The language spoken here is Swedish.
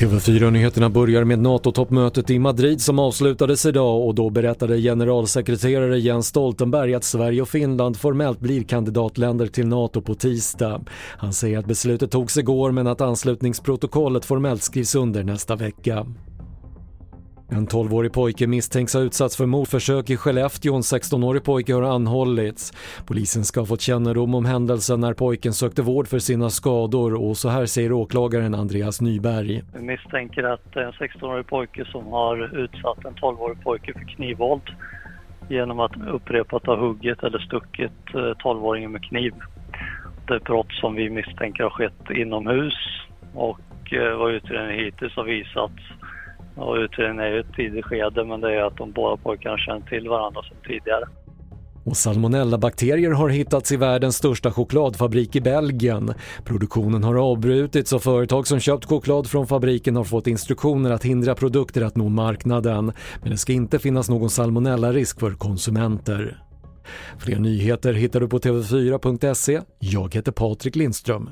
TV4-nyheterna börjar med NATO-toppmötet i Madrid som avslutades idag och då berättade generalsekreterare Jens Stoltenberg att Sverige och Finland formellt blir kandidatländer till NATO på tisdag. Han säger att beslutet togs igår men att anslutningsprotokollet formellt skrivs under nästa vecka. En 12-årig pojke misstänks ha utsatts för mordförsök i Skellefteå. En 16-årig pojke har anhållits. Polisen ska ha fått kännedom om händelsen när pojken sökte vård för sina skador och så här säger åklagaren Andreas Nyberg. Vi misstänker att det är en 16-årig pojke som har utsatt en 12-årig pojke för knivvåld genom att upprepat ha huggit eller stuckit eh, 12-åringen med kniv. Det är brott som vi misstänker har skett inomhus och eh, vad utredningen hittills har visat och utredningen är ju ett tidigt skede men det är att de båda pojkarna känner till varandra sedan tidigare. Och salmonellabakterier har hittats i världens största chokladfabrik i Belgien. Produktionen har avbrutits och företag som köpt choklad från fabriken har fått instruktioner att hindra produkter att nå marknaden. Men det ska inte finnas någon salmonellarisk för konsumenter. Fler nyheter hittar du på tv4.se. Jag heter Patrik Lindström.